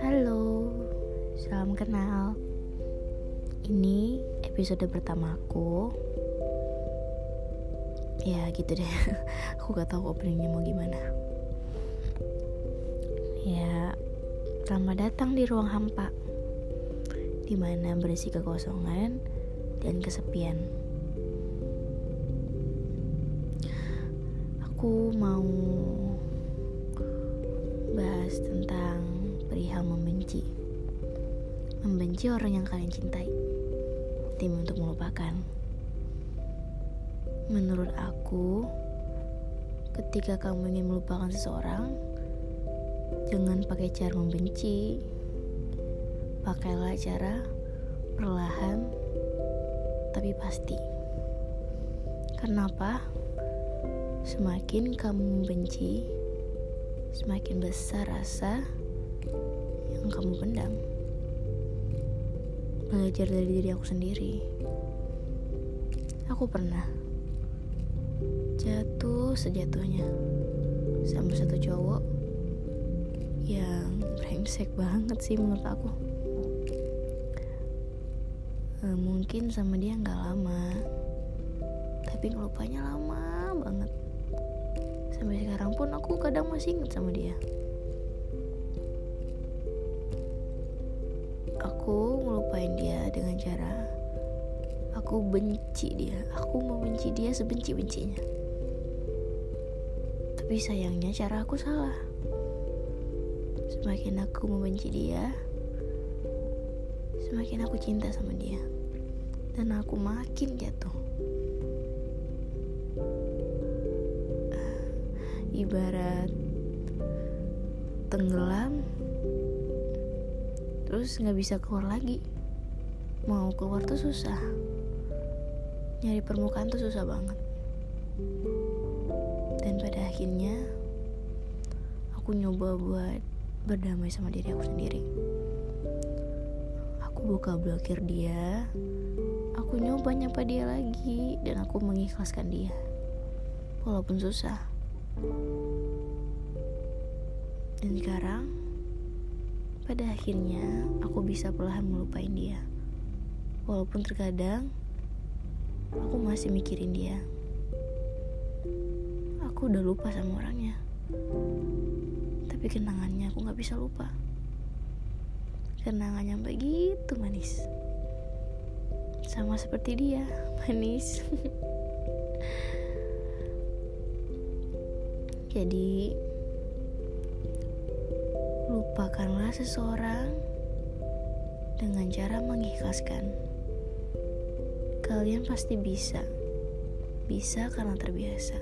Halo, salam kenal. Ini episode pertamaku. Ya gitu deh. Aku gak tahu openingnya mau gimana. Ya, selamat datang di ruang hampa, di mana berisi kekosongan dan kesepian. Aku mau bahas tentang perihal membenci. Membenci orang yang kalian cintai. Tim untuk melupakan. Menurut aku, ketika kamu ingin melupakan seseorang, jangan pakai cara membenci. Pakailah cara perlahan tapi pasti. Kenapa? Semakin kamu membenci, semakin besar rasa yang kamu pendam. Belajar dari diri aku sendiri. Aku pernah jatuh sejatuhnya sama satu cowok yang brengsek banget sih menurut aku. E, mungkin sama dia nggak lama, tapi ngelupanya lama banget sampai sekarang pun aku kadang masih inget sama dia. Aku ngelupain dia dengan cara aku benci dia. Aku membenci dia sebenci-bencinya. Tapi sayangnya cara aku salah. Semakin aku membenci dia semakin aku cinta sama dia. Dan aku makin jatuh ibarat tenggelam terus nggak bisa keluar lagi. Mau keluar tuh susah. Nyari permukaan tuh susah banget. Dan pada akhirnya aku nyoba buat berdamai sama diri aku sendiri. Aku buka blokir dia aku nyoba nyapa dia lagi dan aku mengikhlaskan dia. Walaupun susah dan sekarang, pada akhirnya aku bisa perlahan melupain dia. Walaupun terkadang aku masih mikirin dia. Aku udah lupa sama orangnya. Tapi kenangannya aku gak bisa lupa. Kenangannya begitu manis. Sama seperti dia, manis. Jadi, lupakanlah seseorang dengan cara mengikhlaskan. Kalian pasti bisa, bisa karena terbiasa.